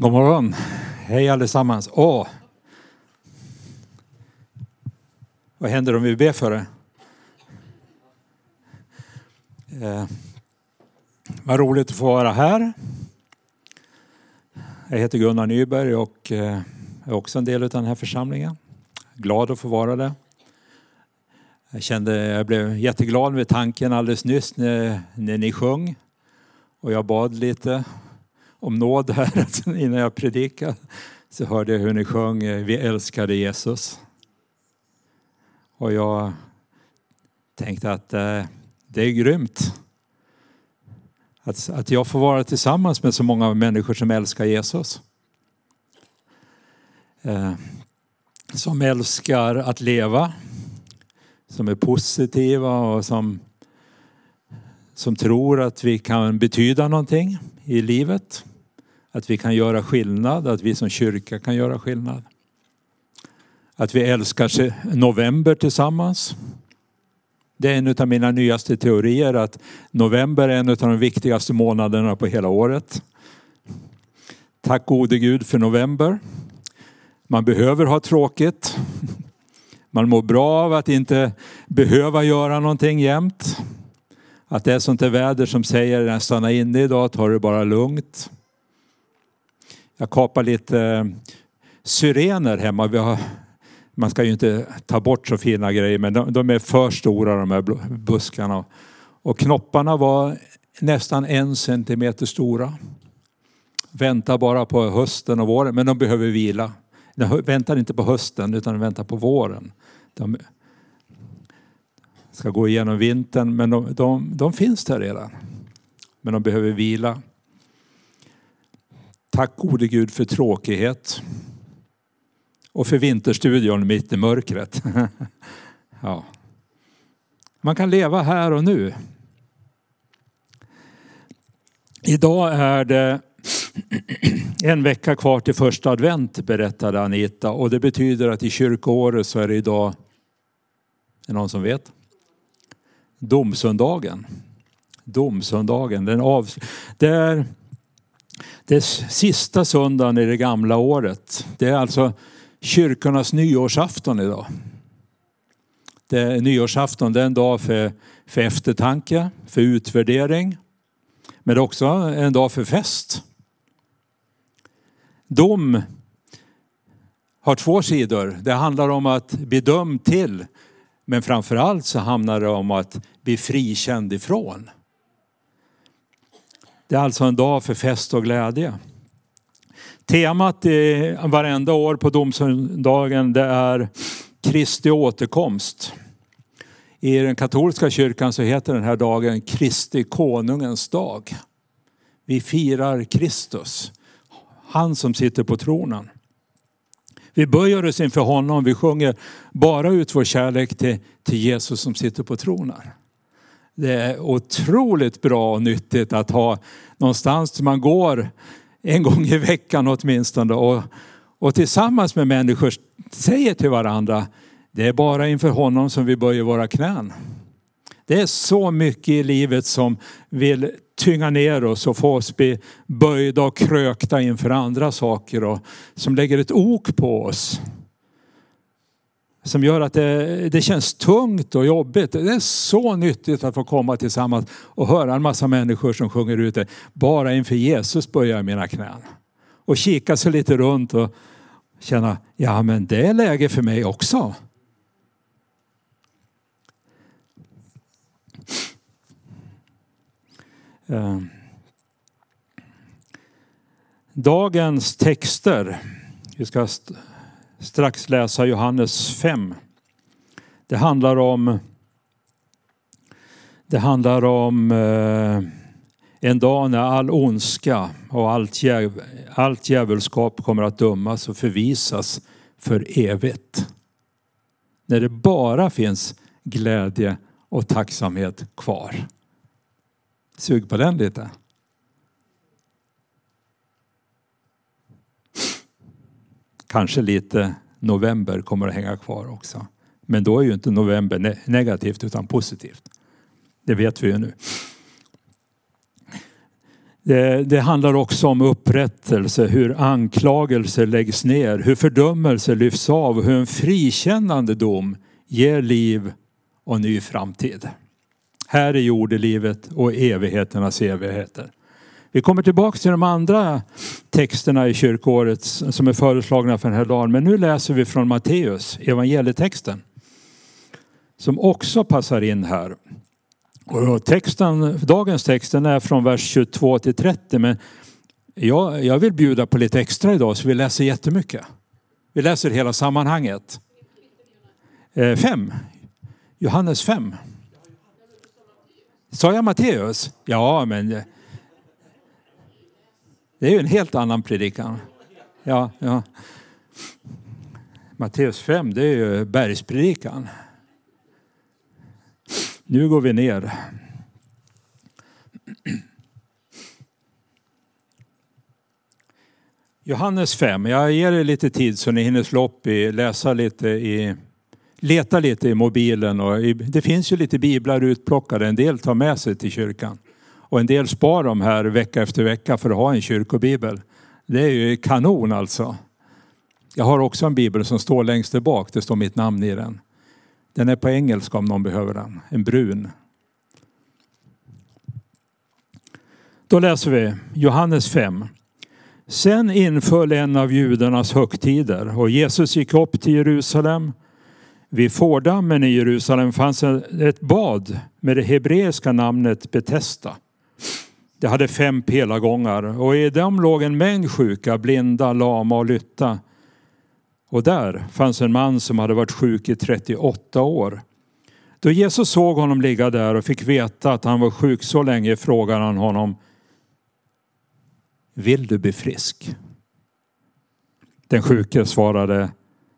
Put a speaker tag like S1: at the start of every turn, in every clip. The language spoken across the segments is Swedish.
S1: God morgon. Hej allesammans. Åh. Vad händer om vi ber för det? Eh, vad roligt att få vara här. Jag heter Gunnar Nyberg och eh, är också en del av den här församlingen. Glad att få vara det. Jag kände, jag blev jätteglad med tanken alldeles nyss när, när ni sjöng. Och jag bad lite om nåd här alltså, innan jag predikade. Så hörde jag hur ni sjöng eh, Vi älskade Jesus. Och jag tänkte att eh, det är grymt. Att, att jag får vara tillsammans med så många människor som älskar Jesus. Eh, som älskar att leva. Som är positiva och som, som tror att vi kan betyda någonting i livet. Att vi kan göra skillnad, att vi som kyrka kan göra skillnad. Att vi älskar november tillsammans. Det är en av mina nyaste teorier att november är en av de viktigaste månaderna på hela året. Tack gode Gud för november. Man behöver ha tråkigt. Man mår bra av att inte behöva göra någonting jämt. Att det är sånt där väder som säger stanna inne idag, ta det bara lugnt. Jag kapar lite eh, syrener hemma. Vi har, man ska ju inte ta bort så fina grejer men de, de är för stora de här buskarna. Och knopparna var nästan en centimeter stora. Väntar bara på hösten och våren men de behöver vila. De väntar inte på hösten utan de väntar på våren. De ska gå igenom vintern men de, de, de finns där redan. Men de behöver vila. Tack gode Gud för tråkighet. Och för vinterstudion mitt i mörkret. ja. Man kan leva här och nu. Idag är det en vecka kvar till första advent berättade Anita och det betyder att i kyrkoåret så är det idag, är det någon som vet? Domsöndagen. Domsöndagen. Den av, det är det sista söndagen i det gamla året. Det är alltså kyrkornas nyårsafton idag. Det är nyårsafton, det är en dag för, för eftertanke, för utvärdering. Men det är också en dag för fest. Dom har två sidor. Det handlar om att bli dömd till. Men framförallt så handlar det om att bli frikänd ifrån. Det är alltså en dag för fest och glädje. Temat i varenda år på domsöndagen det är Kristi återkomst. I den katolska kyrkan så heter den här dagen Kristi konungens dag. Vi firar Kristus, han som sitter på tronen. Vi böjer oss inför honom, vi sjunger bara ut vår kärlek till, till Jesus som sitter på tronen. Det är otroligt bra och nyttigt att ha någonstans där man går en gång i veckan åtminstone och, och tillsammans med människor säger till varandra det är bara inför honom som vi böjer våra knän. Det är så mycket i livet som vill tynga ner oss och få oss bli böjda och krökta inför andra saker och som lägger ett ok på oss som gör att det, det, känns tungt och jobbigt. Det är så nyttigt att få komma tillsammans och höra en massa människor som sjunger ut det. Bara inför Jesus böjer jag mina knän. Och kika sig lite runt och känna, ja men det är läge för mig också. Eh, dagens texter, vi ska strax läsa Johannes 5. Det handlar om det handlar om eh, en dag när all ondska och allt, djäv, allt djävulskap kommer att dömas och förvisas för evigt. När det bara finns glädje och tacksamhet kvar. Sug på den lite. Kanske lite november kommer att hänga kvar också. Men då är ju inte november negativt utan positivt. Det vet vi ju nu. Det, det, handlar också om upprättelse, hur anklagelser läggs ner, hur fördömelse lyfts av och hur en frikännande dom ger liv och ny framtid. Här är jordelivet och evigheternas evigheter. Vi kommer tillbaka till de andra texterna i kyrkåret som är föreslagna för den här dagen. Men nu läser vi från Matteus, evangelietexten. Som också passar in här. Och texten, dagens texten är från vers 22 till 30 men jag, jag vill bjuda på lite extra idag så vi läser jättemycket. Vi läser hela sammanhanget. Eh, fem. Johannes 5. Sa jag Matteus? Ja, men det är ju en helt annan predikan. Ja, ja. Matteus 5, det är ju bergspredikan. Nu går vi ner. Johannes 5. Jag ger er lite tid så ni hinner slå upp i, läsa lite i, leta lite i mobilen. Och i, det finns ju lite biblar utplockade. En del tar med sig till kyrkan. Och en del spar dem här vecka efter vecka för att ha en kyrkobibel. Det är ju kanon alltså. Jag har också en bibel som står längst där bak. Det står mitt namn i den. Den är på engelska om någon behöver den. En brun. Då läser vi Johannes 5. Sen inföll en av judarnas högtider och Jesus gick upp till Jerusalem. Vid fårdammen i Jerusalem fanns ett bad med det hebreiska namnet Betesda. Det hade fem pelargångar och i dem låg en mängd sjuka, blinda, lama och lytta. Och där fanns en man som hade varit sjuk i 38 år. Då Jesus såg honom ligga där och fick veta att han var sjuk så länge frågade han honom Vill du bli frisk? Den sjuke svarade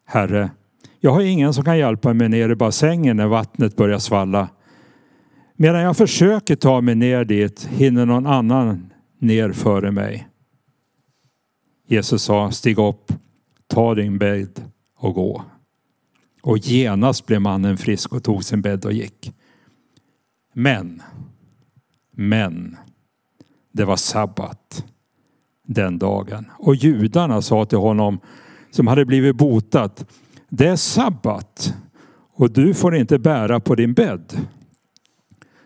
S1: Herre, jag har ingen som kan hjälpa mig ner i bassängen när vattnet börjar svalla. Medan jag försöker ta mig ner dit hinner någon annan ner före mig. Jesus sa, stig upp, ta din bädd och gå. Och genast blev mannen frisk och tog sin bädd och gick. Men, men, det var sabbat den dagen. Och judarna sa till honom som hade blivit botat, det är sabbat och du får inte bära på din bädd.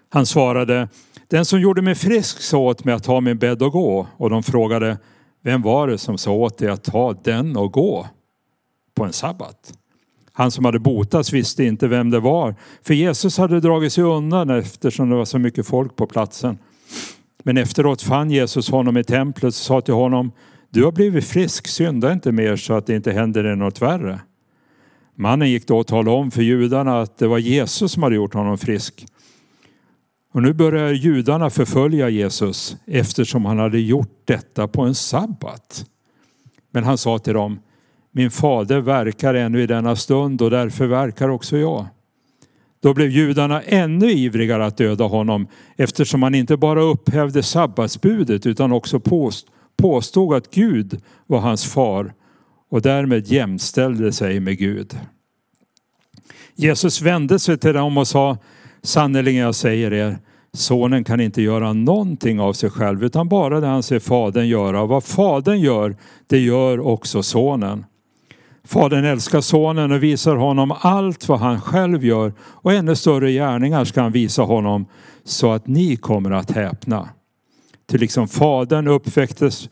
S1: Han svarade, den som gjorde mig frisk sa åt mig att ta min bädd och gå. Och de frågade, vem var det som sa åt dig att ta den och gå på en sabbat? Han som hade botats visste inte vem det var, för Jesus hade dragit sig undan eftersom det var så mycket folk på platsen. Men efteråt fann Jesus honom i templet och sa till honom, du har blivit frisk, synda inte mer så att det inte händer dig något värre. Mannen gick då och talade om för judarna att det var Jesus som hade gjort honom frisk. Och nu börjar judarna förfölja Jesus eftersom han hade gjort detta på en sabbat. Men han sa till dem, min fader verkar ännu i denna stund och därför verkar också jag. Då blev judarna ännu ivrigare att döda honom eftersom han inte bara upphävde sabbatsbudet utan också påstod att Gud var hans far och därmed jämställde sig med Gud. Jesus vände sig till dem och sa Sannerligen jag säger er, sonen kan inte göra någonting av sig själv utan bara det han ser fadern göra. Och vad fadern gör, det gör också sonen. Fadern älskar sonen och visar honom allt vad han själv gör och ännu större gärningar ska han visa honom så att ni kommer att häpna. Till liksom fadern uppväcktes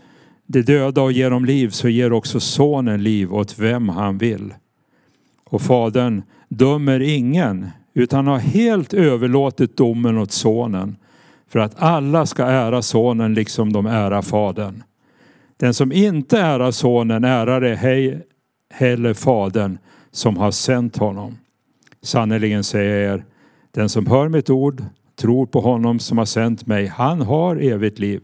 S1: de döda och ger dem liv så ger också sonen liv åt vem han vill. Och fadern dömer ingen utan har helt överlåtit domen åt sonen för att alla ska ära sonen liksom de ära fadern. Den som inte ärar sonen ärar ej heller fadern som har sänt honom. Sannerligen säger jag er, den som hör mitt ord, tror på honom som har sänt mig, han har evigt liv.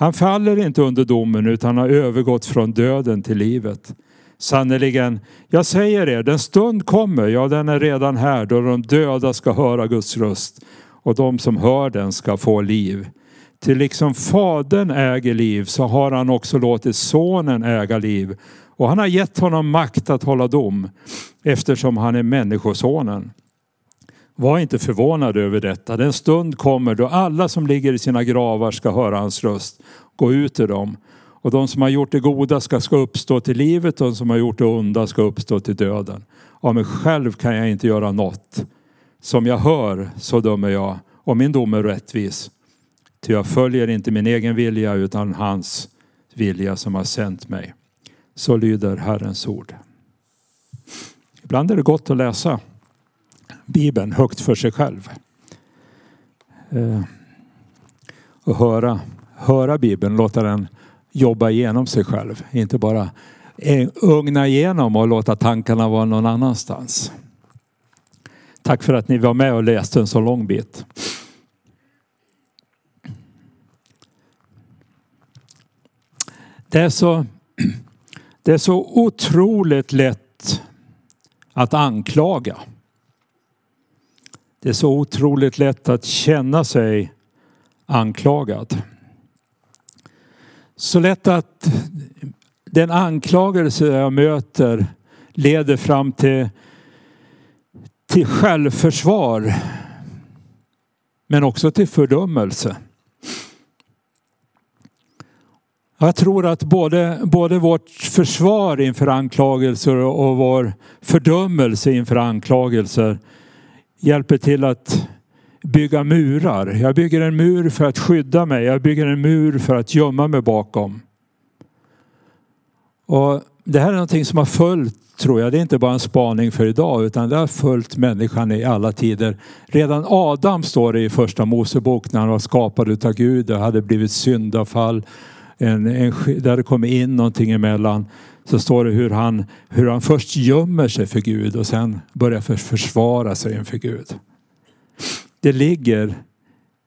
S1: Han faller inte under domen utan har övergått från döden till livet. Sannerligen, jag säger er, den stund kommer, ja den är redan här, då de döda ska höra Guds röst och de som hör den ska få liv. Till liksom Fadern äger liv så har han också låtit Sonen äga liv och han har gett honom makt att hålla dom eftersom han är Människosonen. Var inte förvånad över detta. Den stund kommer då alla som ligger i sina gravar ska höra hans röst. Gå ut ur dem. Och de som har gjort det goda ska, ska uppstå till livet och de som har gjort det onda ska uppstå till döden. Av mig själv kan jag inte göra något. Som jag hör så dömer jag och min dom är rättvis. Ty jag följer inte min egen vilja utan hans vilja som har sänt mig. Så lyder Herrens ord. Ibland är det gott att läsa Bibeln högt för sig själv. Eh, och höra, höra Bibeln, låta den jobba igenom sig själv. Inte bara eh, ugna igenom och låta tankarna vara någon annanstans. Tack för att ni var med och läste en så lång bit. Det är så, det är så otroligt lätt att anklaga. Det är så otroligt lätt att känna sig anklagad. Så lätt att den anklagelse jag möter leder fram till, till självförsvar. Men också till fördömelse. Jag tror att både, både vårt försvar inför anklagelser och vår fördömelse inför anklagelser hjälper till att bygga murar. Jag bygger en mur för att skydda mig. Jag bygger en mur för att gömma mig bakom. Och det här är någonting som har följt, tror jag, det är inte bara en spaning för idag utan det har följt människan i alla tider. Redan Adam står det i första Mosebok när han var skapad av Gud och hade blivit syndafall. En, en, där det kom in någonting emellan så står det hur han, hur han först gömmer sig för Gud och sen börjar försvara sig inför Gud. Det ligger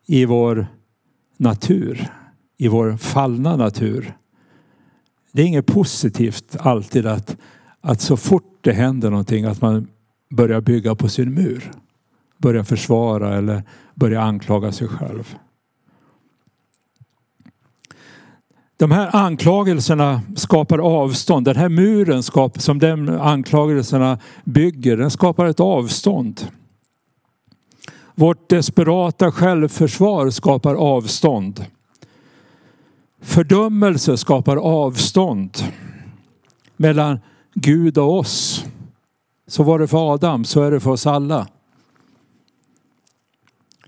S1: i vår natur, i vår fallna natur. Det är inget positivt alltid att, att så fort det händer någonting att man börjar bygga på sin mur. Börjar försvara eller börjar anklaga sig själv. De här anklagelserna skapar avstånd. Den här muren som de anklagelserna bygger, den skapar ett avstånd. Vårt desperata självförsvar skapar avstånd. Fördömelse skapar avstånd mellan Gud och oss. Så var det för Adam, så är det för oss alla.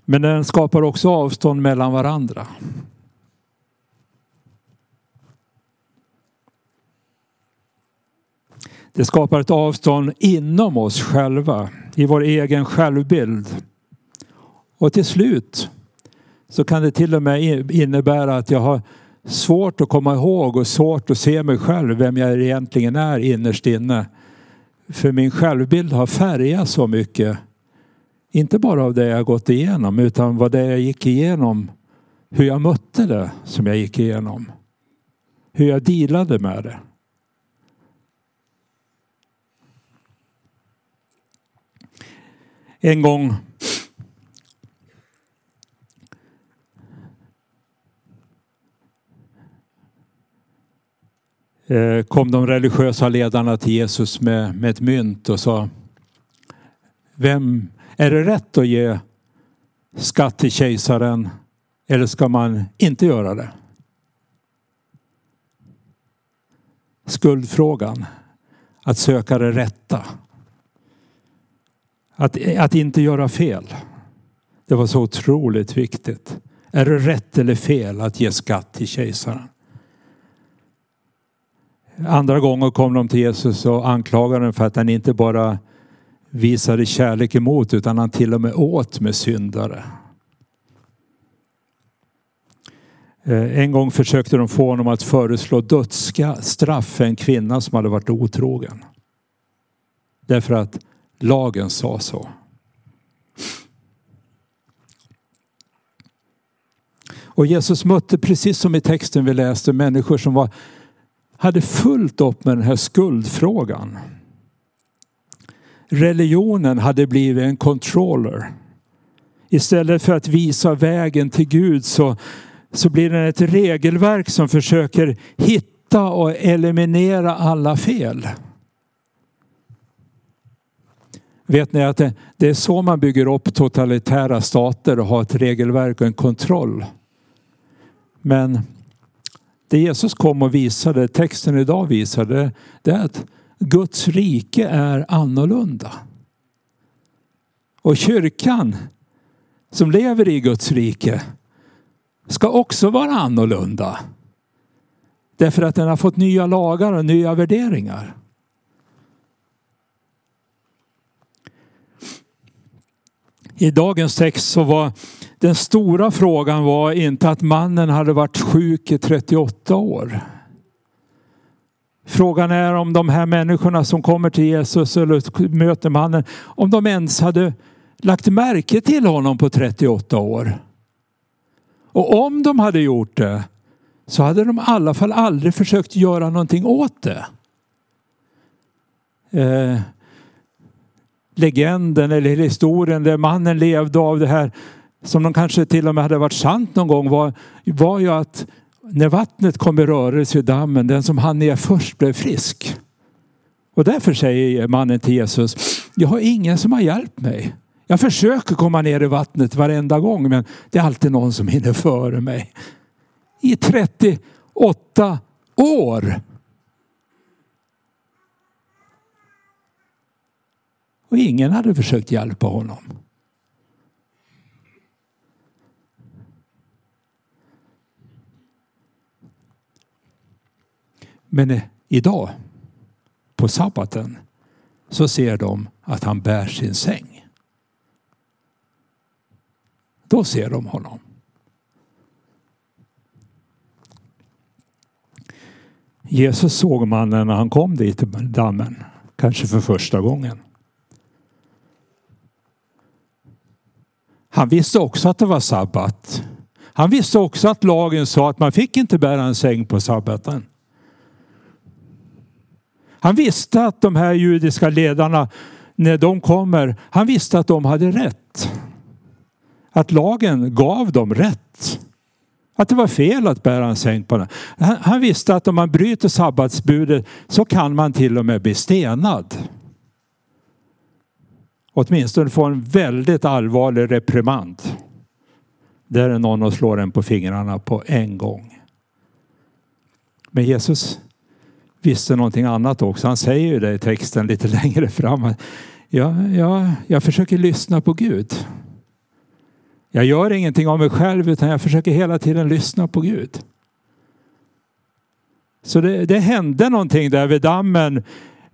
S1: Men den skapar också avstånd mellan varandra. Det skapar ett avstånd inom oss själva, i vår egen självbild. Och till slut så kan det till och med innebära att jag har svårt att komma ihåg och svårt att se mig själv, vem jag egentligen är innerst inne. För min självbild har färgats så mycket. Inte bara av det jag gått igenom utan vad det jag gick igenom, hur jag mötte det som jag gick igenom. Hur jag dealade med det. En gång eh, kom de religiösa ledarna till Jesus med, med ett mynt och sa Vem, är det rätt att ge skatt till kejsaren eller ska man inte göra det? Skuldfrågan. Att söka det rätta. Att, att inte göra fel. Det var så otroligt viktigt. Är det rätt eller fel att ge skatt till kejsaren? Andra gånger kom de till Jesus och anklagade honom för att han inte bara visade kärlek emot utan han till och med åt med syndare. Eh, en gång försökte de få honom att föreslå dödsstraff för en kvinna som hade varit otrogen. Därför att lagen sa så. Och Jesus mötte precis som i texten vi läste människor som var hade fullt upp med den här skuldfrågan. Religionen hade blivit en controller. Istället för att visa vägen till Gud så, så blir den ett regelverk som försöker hitta och eliminera alla fel. Vet ni att det, det är så man bygger upp totalitära stater och har ett regelverk och en kontroll. Men det Jesus kom och visade, texten idag visade, det är att Guds rike är annorlunda. Och kyrkan som lever i Guds rike ska också vara annorlunda. Därför att den har fått nya lagar och nya värderingar. I dagens text så var den stora frågan var inte att mannen hade varit sjuk i 38 år. Frågan är om de här människorna som kommer till Jesus eller möter mannen, om de ens hade lagt märke till honom på 38 år. Och om de hade gjort det så hade de i alla fall aldrig försökt göra någonting åt det. Eh, Legenden eller historien där mannen levde av det här som de kanske till och med hade varit sant någon gång var, var ju att när vattnet kom i rörelse i dammen, den som hann ner först blev frisk. Och därför säger mannen till Jesus, jag har ingen som har hjälpt mig. Jag försöker komma ner i vattnet varenda gång men det är alltid någon som hinner före mig. I 38 år. Och ingen hade försökt hjälpa honom. Men eh, idag, på sabbaten, så ser de att han bär sin säng. Då ser de honom. Jesus såg mannen när han kom dit till dammen, kanske för första gången. Han visste också att det var sabbat. Han visste också att lagen sa att man fick inte bära en säng på sabbaten. Han visste att de här judiska ledarna, när de kommer, han visste att de hade rätt. Att lagen gav dem rätt. Att det var fel att bära en säng på den. Han, han visste att om man bryter sabbatsbudet så kan man till och med bli stenad. Åtminstone få en väldigt allvarlig reprimand. Där är någon och slår en på fingrarna på en gång. Men Jesus visste någonting annat också. Han säger ju det i texten lite längre fram. Ja, ja, jag försöker lyssna på Gud. Jag gör ingenting av mig själv utan jag försöker hela tiden lyssna på Gud. Så det, det hände någonting där vid dammen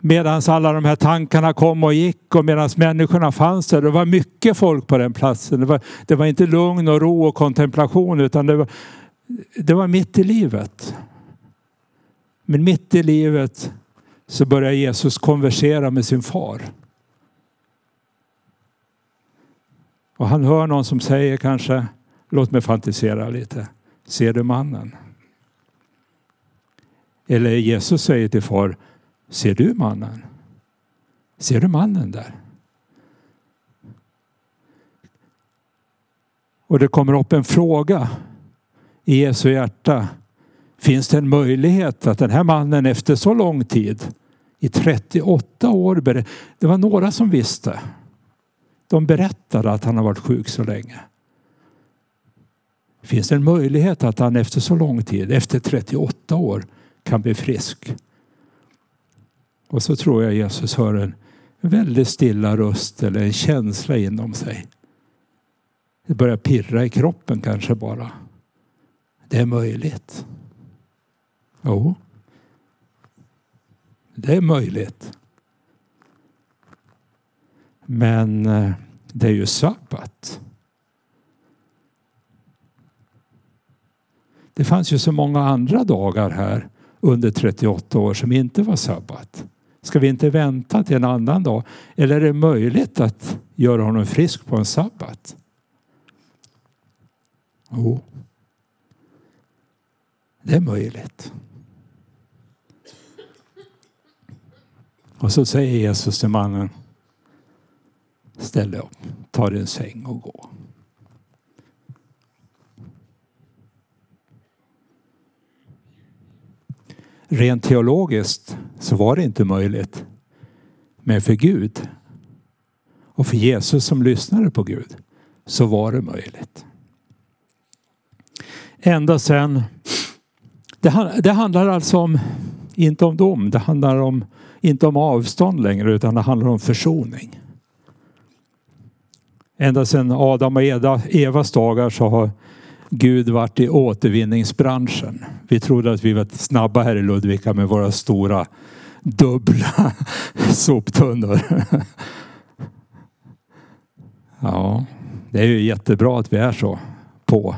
S1: medan alla de här tankarna kom och gick och medan människorna fanns där. Det var mycket folk på den platsen. Det var, det var inte lugn och ro och kontemplation utan det var, det var mitt i livet. Men mitt i livet så börjar Jesus konversera med sin far. Och han hör någon som säger kanske, låt mig fantisera lite, ser du mannen? Eller Jesus säger till far, ser du mannen? Ser du mannen där? Och det kommer upp en fråga i Jesu hjärta. Finns det en möjlighet att den här mannen efter så lång tid, i 38 år, det var några som visste. De berättade att han har varit sjuk så länge. Finns det en möjlighet att han efter så lång tid, efter 38 år, kan bli frisk? Och så tror jag Jesus hör en väldigt stilla röst eller en känsla inom sig. Det börjar pirra i kroppen kanske bara. Det är möjligt. Jo, det är möjligt. Men eh, det är ju sabbat. Det fanns ju så många andra dagar här under 38 år som inte var sabbat. Ska vi inte vänta till en annan dag? Eller är det möjligt att göra honom frisk på en sabbat? Jo, det är möjligt. Och så säger Jesus till mannen Ställ dig upp, ta din säng och gå. Rent teologiskt så var det inte möjligt. Men för Gud Och för Jesus som lyssnade på Gud så var det möjligt. Ända sen, det, det handlar alltså om, inte om dom, det handlar om, inte om avstånd längre utan det handlar om försoning. Ända sedan Adam och Evas dagar så har Gud varit i återvinningsbranschen. Vi trodde att vi var snabba här i Ludvika med våra stora dubbla soptunnor. Ja, det är ju jättebra att vi är så på.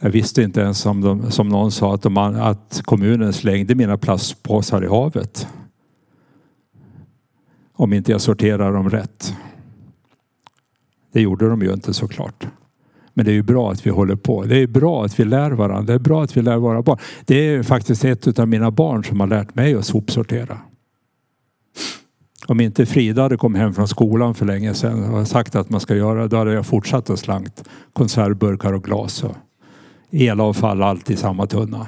S1: Jag visste inte ens om de, som någon sa att, de, att kommunen slängde mina plastpåsar i havet. Om inte jag sorterar dem rätt. Det gjorde de ju inte såklart. Men det är ju bra att vi håller på. Det är bra att vi lär varandra. Det är bra att vi lär våra barn. Det är faktiskt ett av mina barn som har lärt mig att sopsortera. Om inte Frida hade kommit hem från skolan för länge sedan och sagt att man ska göra det, då hade jag fortsatt att slängt konservburkar och glas och elavfall allt i samma tunna.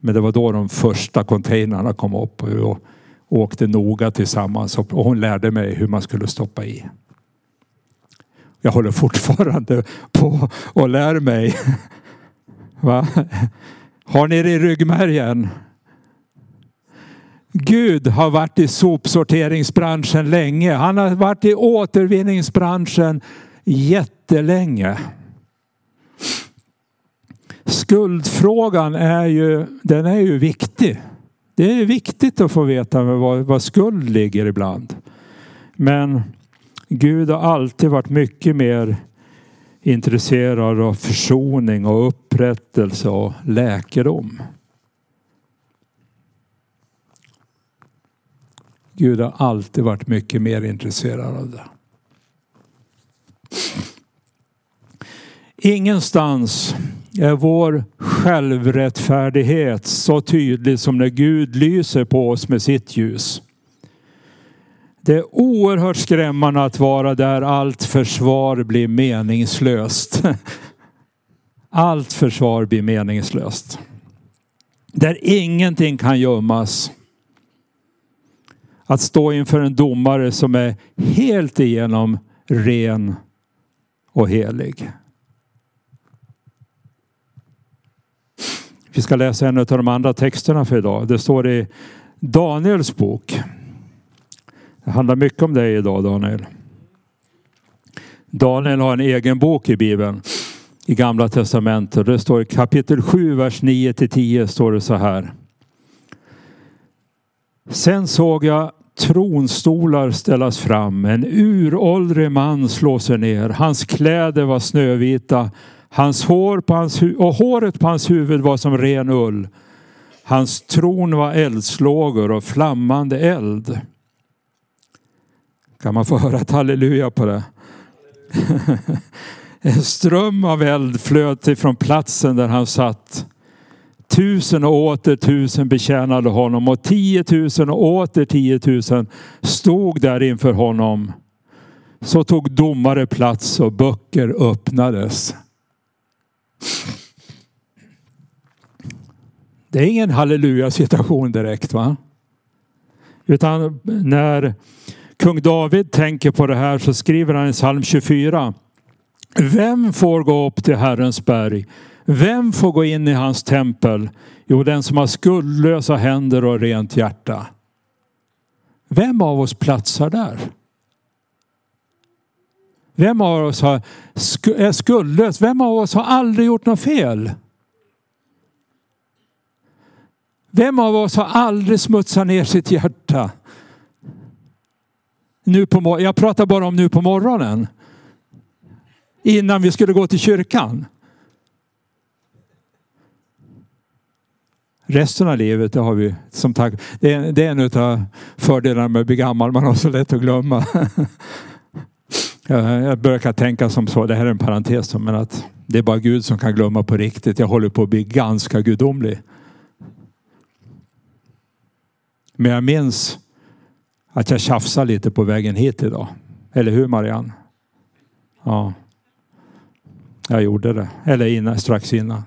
S1: Men det var då de första containrarna kom upp och vi åkte noga tillsammans och hon lärde mig hur man skulle stoppa i. Jag håller fortfarande på och lär mig. Va? Har ni det i ryggmärgen? Gud har varit i sopsorteringsbranschen länge. Han har varit i återvinningsbranschen jättelänge. Skuldfrågan är ju, den är ju viktig. Det är viktigt att få veta var, var skuld ligger ibland. Men Gud har alltid varit mycket mer intresserad av försoning och upprättelse och läkedom. Gud har alltid varit mycket mer intresserad av det. Ingenstans är vår självrättfärdighet så tydlig som när Gud lyser på oss med sitt ljus. Det är oerhört skrämmande att vara där allt försvar blir meningslöst. Allt försvar blir meningslöst. Där ingenting kan gömmas. Att stå inför en domare som är helt igenom ren och helig. Vi ska läsa en av de andra texterna för idag. Det står i Daniels bok. Det handlar mycket om dig idag Daniel. Daniel har en egen bok i Bibeln i Gamla Testamentet. Det står i kapitel 7, vers 9 till 10 står det så här. Sen såg jag tronstolar ställas fram. En uråldrig man slår sig ner. Hans kläder var snövita. Hans hår på hans och håret på hans huvud var som ren ull. Hans tron var eldslågor och flammande eld. Kan man få höra ett halleluja på det? en ström av eld flöt ifrån platsen där han satt. Tusen och åter tusen betjänade honom och tiotusen och åter tiotusen stod där inför honom. Så tog domare plats och böcker öppnades. Det är ingen halleluja situation direkt va? Utan när kung David tänker på det här så skriver han i psalm 24. Vem får gå upp till Herrens berg? Vem får gå in i hans tempel? Jo, den som har skuldlösa händer och rent hjärta. Vem av oss platsar där? Vem av oss har, är skuldlös? Vem av oss har aldrig gjort något fel? Vem av oss har aldrig smutsat ner sitt hjärta? Nu på, jag pratar bara om nu på morgonen. Innan vi skulle gå till kyrkan. Resten av livet, det har vi som tack. Det är, det är en av fördelarna med att bli gammal. Man har så lätt att glömma. Jag brukar tänka som så, det här är en parentes, men att det är bara Gud som kan glömma på riktigt. Jag håller på att bli ganska gudomlig. Men jag minns att jag tjafsade lite på vägen hit idag. Eller hur Marianne? Ja. Jag gjorde det. Eller innan, strax innan.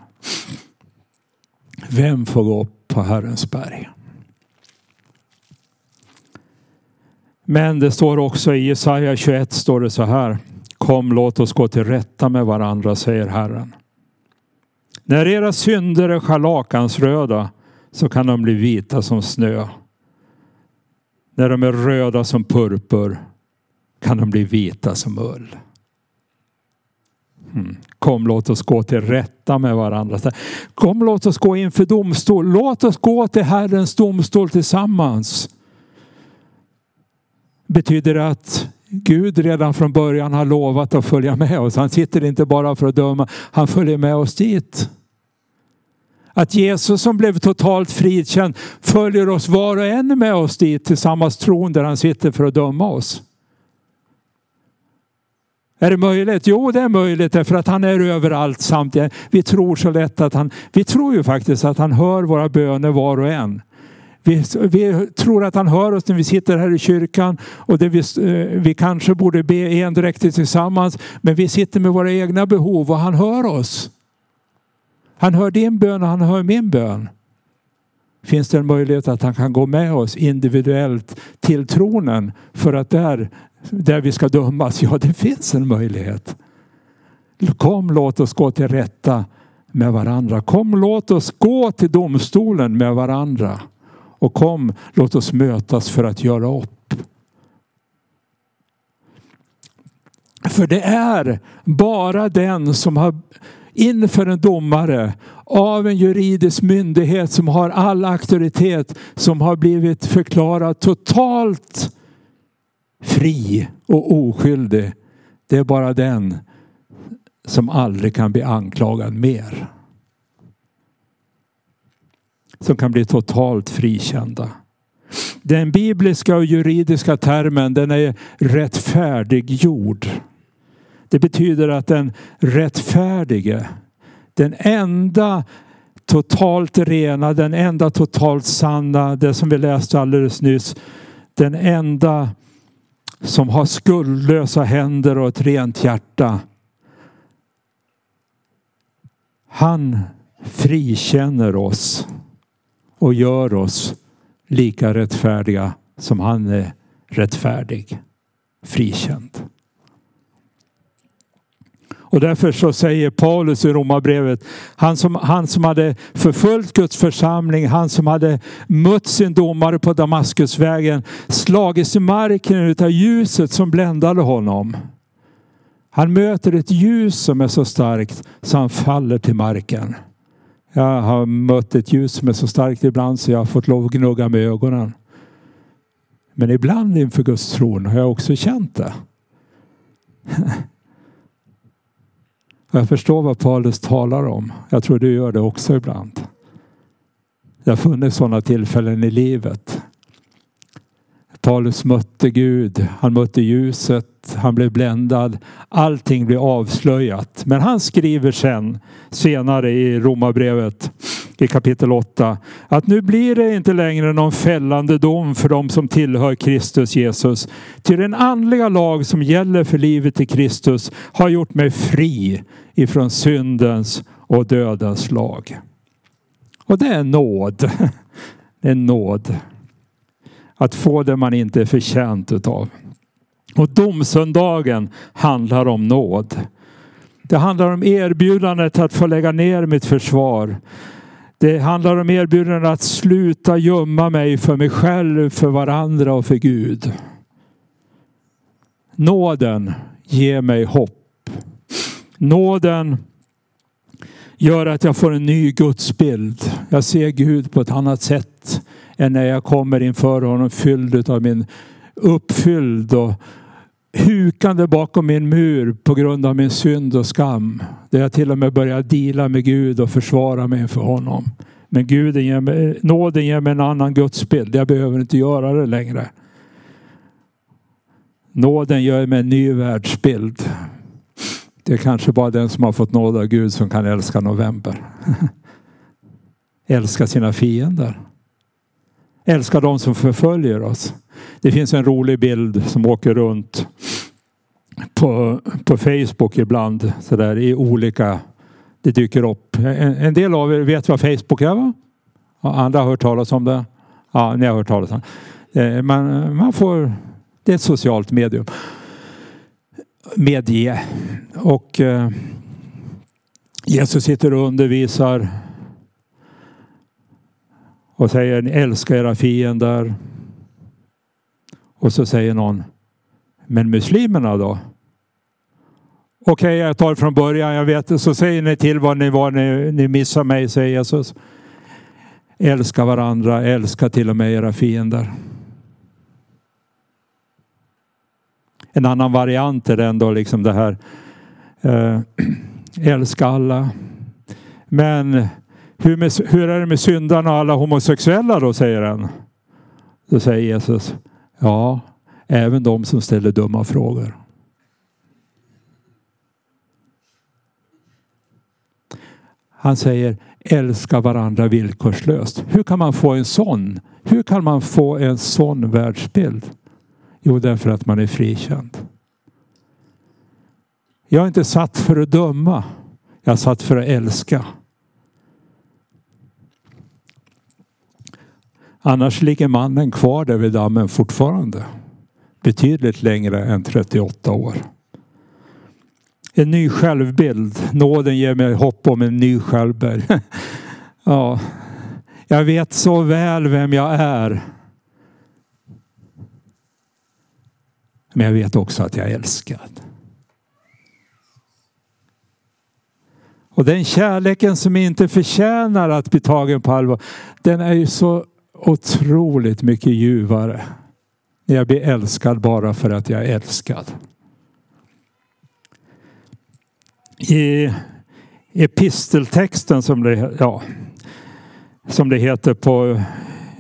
S1: Vem får gå upp på Herrens berg? Men det står också i Jesaja 21 står det så här. Kom låt oss gå till rätta med varandra säger Herren. När era synder är scharlakansröda så kan de bli vita som snö. När de är röda som purpur kan de bli vita som ull. Mm. Kom låt oss gå till rätta med varandra. Kom låt oss gå inför domstol. Låt oss gå till Herrens domstol tillsammans. Betyder det att Gud redan från början har lovat att följa med oss. Han sitter inte bara för att döma, han följer med oss dit. Att Jesus som blev totalt frikänd följer oss var och en med oss dit till samma tron där han sitter för att döma oss. Är det möjligt? Jo, det är möjligt därför att han är överallt samtidigt. Vi tror så lätt att han, vi tror ju faktiskt att han hör våra böner var och en. Vi, vi, tror att han hör oss när vi sitter här i kyrkan och det vi, eh, vi kanske borde be endräktigt tillsammans. Men vi sitter med våra egna behov och han hör oss. Han hör din bön och han hör min bön. Finns det en möjlighet att han kan gå med oss individuellt till tronen för att där, där vi ska dömas? Ja, det finns en möjlighet. Kom, låt oss gå till rätta med varandra. Kom, låt oss gå till domstolen med varandra. Och kom, låt oss mötas för att göra upp. För det är bara den som har inför en domare av en juridisk myndighet som har all auktoritet som har blivit förklarad totalt fri och oskyldig. Det är bara den som aldrig kan bli anklagad mer som kan bli totalt frikända. Den bibliska och juridiska termen den är rättfärdiggjord. Det betyder att den rättfärdige, den enda totalt rena, den enda totalt sanna, det som vi läste alldeles nyss, den enda som har skuldlösa händer och ett rent hjärta. Han frikänner oss och gör oss lika rättfärdiga som han är rättfärdig. Frikänd. Och därför så säger Paulus i Romarbrevet, han som, han som hade förföljt Guds församling, han som hade mött sin domare på Damaskusvägen, slagits i marken utav ljuset som bländade honom. Han möter ett ljus som är så starkt så han faller till marken. Jag har mött ett ljus som är så starkt ibland så jag har fått lov att gnugga med ögonen. Men ibland inför Guds tron har jag också känt det. Jag förstår vad Paulus talar om. Jag tror du gör det också ibland. Det har funnits sådana tillfällen i livet. Paulus mötte Gud, han mötte ljuset, han blev bländad. Allting blev avslöjat. Men han skriver sen, senare i Romarbrevet i kapitel 8, att nu blir det inte längre någon fällande dom för dem som tillhör Kristus Jesus. Till den andliga lag som gäller för livet i Kristus har gjort mig fri ifrån syndens och dödens lag. Och det är nåd. Det är nåd. Att få det man inte är förtjänt utav. Och domsöndagen handlar om nåd. Det handlar om erbjudandet att få lägga ner mitt försvar. Det handlar om erbjudanden att sluta gömma mig för mig själv, för varandra och för Gud. Nåden ger mig hopp. Nåden gör att jag får en ny gudsbild. Jag ser Gud på ett annat sätt än när jag kommer inför honom fylld av min uppfylld och hukande bakom min mur på grund av min synd och skam. Där jag till och med börjar dela med Gud och försvara mig inför honom. Men Gud ger mig, nåden ger mig en annan gudsbild. Jag behöver inte göra det längre. Nåden gör mig en ny världsbild. Det är kanske bara den som har fått nåd av Gud som kan älska november. älska sina fiender. Älska de som förföljer oss. Det finns en rolig bild som åker runt på, på Facebook ibland så där, i olika det dyker upp. En, en, del av er vet vad Facebook är va? Andra har hört talas om det. Ja, ni har hört talas om det. Eh, man, man får Det är ett socialt medium. Medie. Och eh, Jesus sitter och undervisar och säger älska era fiender. Och så säger någon, men muslimerna då? Okej, okay, jag tar det från början. Jag vet, så säger ni till vad ni var ni, ni missar mig, säger Jesus. Älska varandra, älska till och med era fiender. En annan variant är ändå liksom det här Äh, älska alla. Men hur, med, hur är det med syndarna och alla homosexuella då, säger han. Då säger Jesus, ja, även de som ställer dumma frågor. Han säger älska varandra villkorslöst. Hur kan man få en sån? Hur kan man få en sån världsbild? Jo, därför att man är frikänd. Jag är inte satt för att döma. Jag är satt för att älska. Annars ligger mannen kvar där vid dammen fortfarande. Betydligt längre än 38 år. En ny självbild. Nåden ger mig hopp om en ny självbild. ja, jag vet så väl vem jag är. Men jag vet också att jag är älskad. Och den kärleken som inte förtjänar att bli tagen på allvar, den är ju så otroligt mycket ljuvare. När jag blir älskad bara för att jag är älskad. I episteltexten som det, ja, som det heter på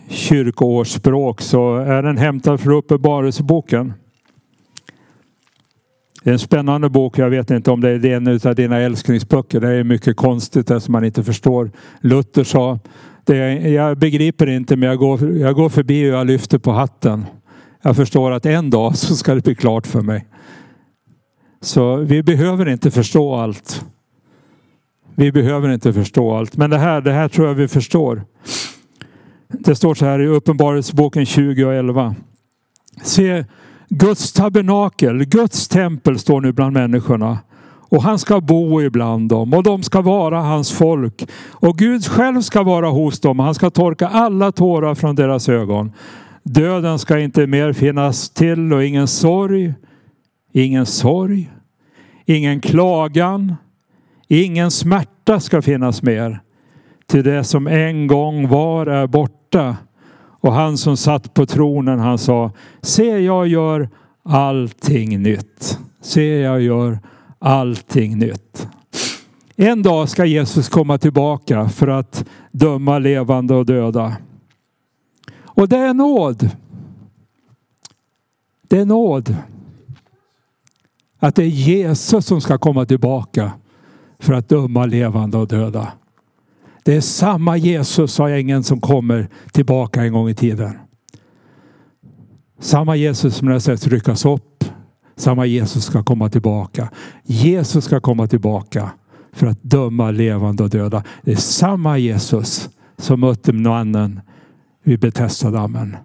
S1: kyrkoårsspråk så är den hämtad från Uppenbarelseboken. Det är en spännande bok. Jag vet inte om det är en av dina älsklingsböcker. Det är mycket konstigt eftersom som man inte förstår. Luther sa, det jag begriper inte men jag går, jag går förbi och jag lyfter på hatten. Jag förstår att en dag så ska det bli klart för mig. Så vi behöver inte förstå allt. Vi behöver inte förstå allt. Men det här, det här tror jag vi förstår. Det står så här i Uppenbarelseboken 20 och 11. Se, Guds tabernakel, Guds tempel står nu bland människorna. Och han ska bo ibland dem och de ska vara hans folk. Och Gud själv ska vara hos dem. Han ska torka alla tårar från deras ögon. Döden ska inte mer finnas till och ingen sorg, ingen sorg, ingen klagan, ingen smärta ska finnas mer. Till det som en gång var är borta. Och han som satt på tronen han sa, se jag gör allting nytt. Se jag gör allting nytt. En dag ska Jesus komma tillbaka för att döma levande och döda. Och det är nåd. Det är nåd. Att det är Jesus som ska komma tillbaka för att döma levande och döda. Det är samma Jesus, sa ängeln, som kommer tillbaka en gång i tiden. Samma Jesus som har sett ryckas upp. Samma Jesus ska komma tillbaka. Jesus ska komma tillbaka för att döma levande och döda. Det är samma Jesus som mötte mannen vid Betesda-dammen.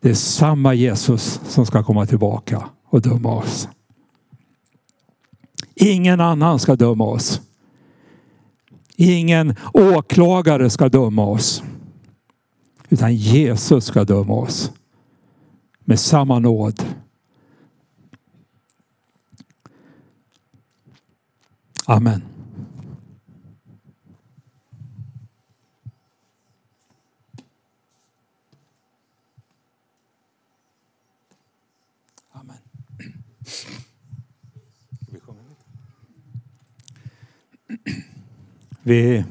S1: Det är samma Jesus som ska komma tillbaka och döma oss. Ingen annan ska döma oss. Ingen åklagare ska döma oss. Utan Jesus ska döma oss. Med samma nåd. Amen. Vi,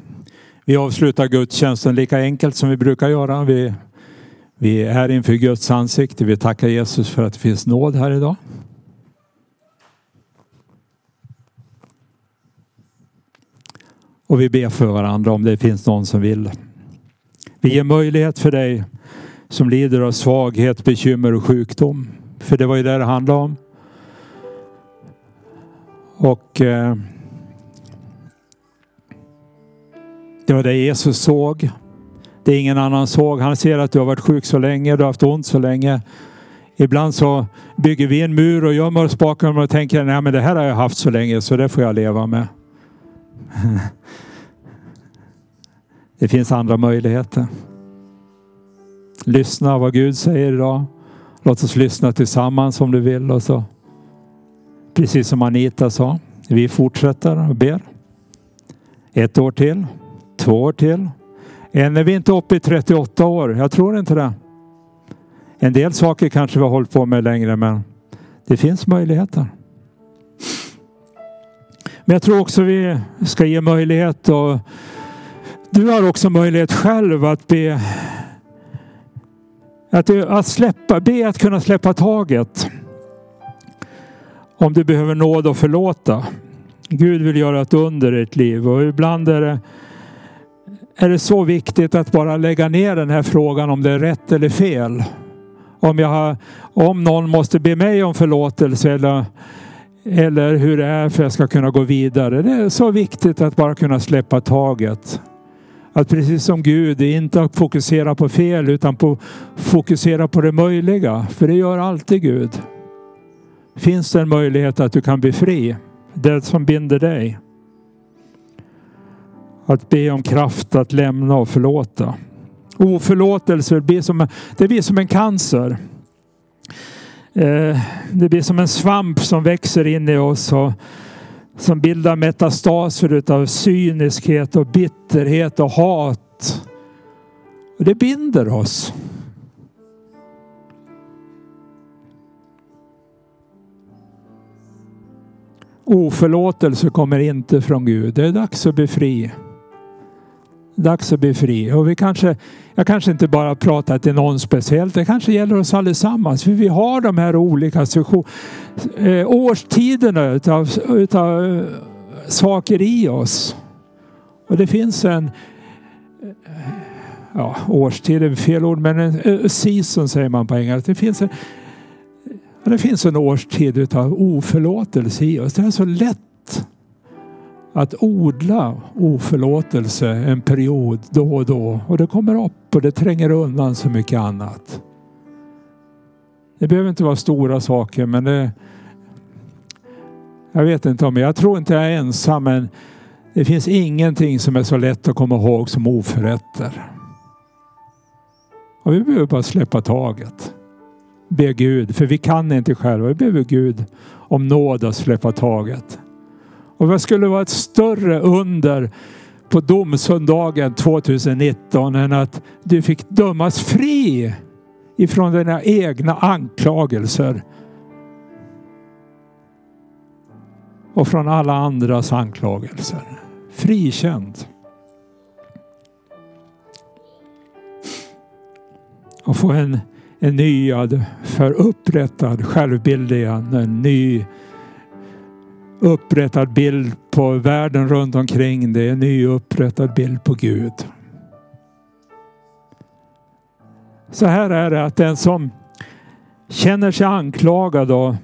S1: vi avslutar gudstjänsten lika enkelt som vi brukar göra. Vi, vi är inför Guds ansikte. Vi tackar Jesus för att det finns nåd här idag. Och vi ber för varandra om det finns någon som vill. Vi ger möjlighet för dig som lider av svaghet, bekymmer och sjukdom. För det var ju det det handlade om. Och eh, Det var det Jesus såg. Det ingen annan såg. Han ser att du har varit sjuk så länge, du har haft ont så länge. Ibland så bygger vi en mur och gömmer oss bakom och tänker nej men det här har jag haft så länge så det får jag leva med. Det finns andra möjligheter. Lyssna vad Gud säger idag. Låt oss lyssna tillsammans om du vill och så. Precis som Anita sa. Vi fortsätter och ber. Ett år till. Två år till. Än är vi inte uppe i 38 år. Jag tror inte det. En del saker kanske vi har hållit på med längre men det finns möjligheter. Men jag tror också vi ska ge möjlighet och du har också möjlighet själv att be att, att släppa, be att kunna släppa taget. Om du behöver nåd och förlåta. Gud vill göra ett under i ditt liv och ibland är det, är det så viktigt att bara lägga ner den här frågan om det är rätt eller fel. Om, jag har, om någon måste be mig om förlåtelse eller, eller hur det är för att jag ska kunna gå vidare. Det är så viktigt att bara kunna släppa taget. Att precis som Gud inte fokusera på fel utan på fokusera på det möjliga. För det gör alltid Gud. Finns det en möjlighet att du kan bli fri? Det som binder dig. Att be om kraft att lämna och förlåta. Oförlåtelse blir som, det blir som en cancer. Eh, det blir som en svamp som växer in i oss och som bildar metastaser utav cyniskhet och bitterhet och hat. Och det binder oss. Oförlåtelse kommer inte från Gud. Det är dags att bli fri. Dags att bli fri. Och vi kanske, jag kanske inte bara pratar till någon speciellt. Det kanske gäller oss allesammans. För vi har de här olika eh, årstiderna utav, utav eh, saker i oss. Och det finns en eh, ja, årstid är fel ord, men en eh, season säger man på engelska. Det finns en, det finns en årstid utav oförlåtelse i oss. Det är så lätt att odla oförlåtelse en period då och då. Och det kommer upp och det tränger undan så mycket annat. Det behöver inte vara stora saker men det jag vet inte om jag tror inte jag är ensam men det finns ingenting som är så lätt att komma ihåg som oförrätter. Och vi behöver bara släppa taget. Be Gud, för vi kan inte själva. Vi behöver Gud om nåd att släppa taget. Och vad skulle vara ett större under på domsöndagen 2019 än att du fick dömas fri ifrån dina egna anklagelser. Och från alla andras anklagelser. Frikänd. Och få en, en nyad, för upprättad självbild igen. En ny upprättad bild på världen runt omkring dig. En ny upprättad bild på Gud. Så här är det att den som känner sig anklagad och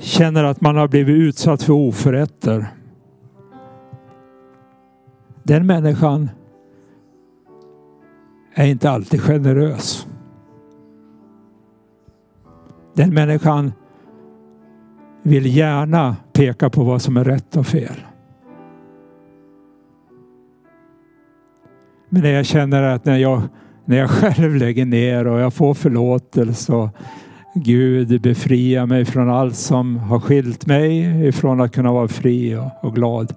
S1: känner att man har blivit utsatt för oförrätter. Den människan är inte alltid generös. Den människan vill gärna peka på vad som är rätt och fel. Men när jag känner att när jag, när jag själv lägger ner och jag får förlåtelse och Gud befriar mig från allt som har skilt mig ifrån att kunna vara fri och, och glad.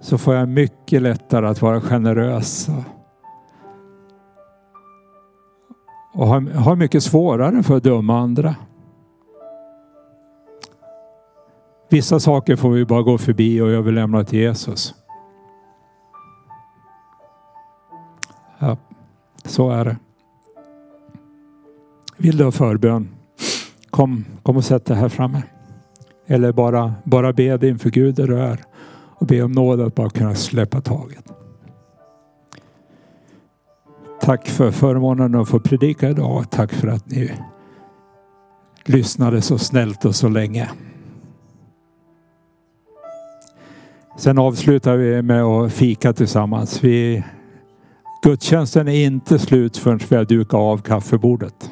S1: Så får jag mycket lättare att vara generös. Och, och har, har mycket svårare för att döma andra. Vissa saker får vi bara gå förbi och överlämna till Jesus. Ja, så är det. Vill du ha förbön? Kom, kom och sätt dig här framme. Eller bara, bara be dig inför Gud där du är och be om nåd att bara kunna släppa taget. Tack för förmånen att få predika idag. Tack för att ni lyssnade så snällt och så länge. Sen avslutar vi med att fika tillsammans. Vi, gudstjänsten är inte slut förrän vi har dukat av kaffebordet.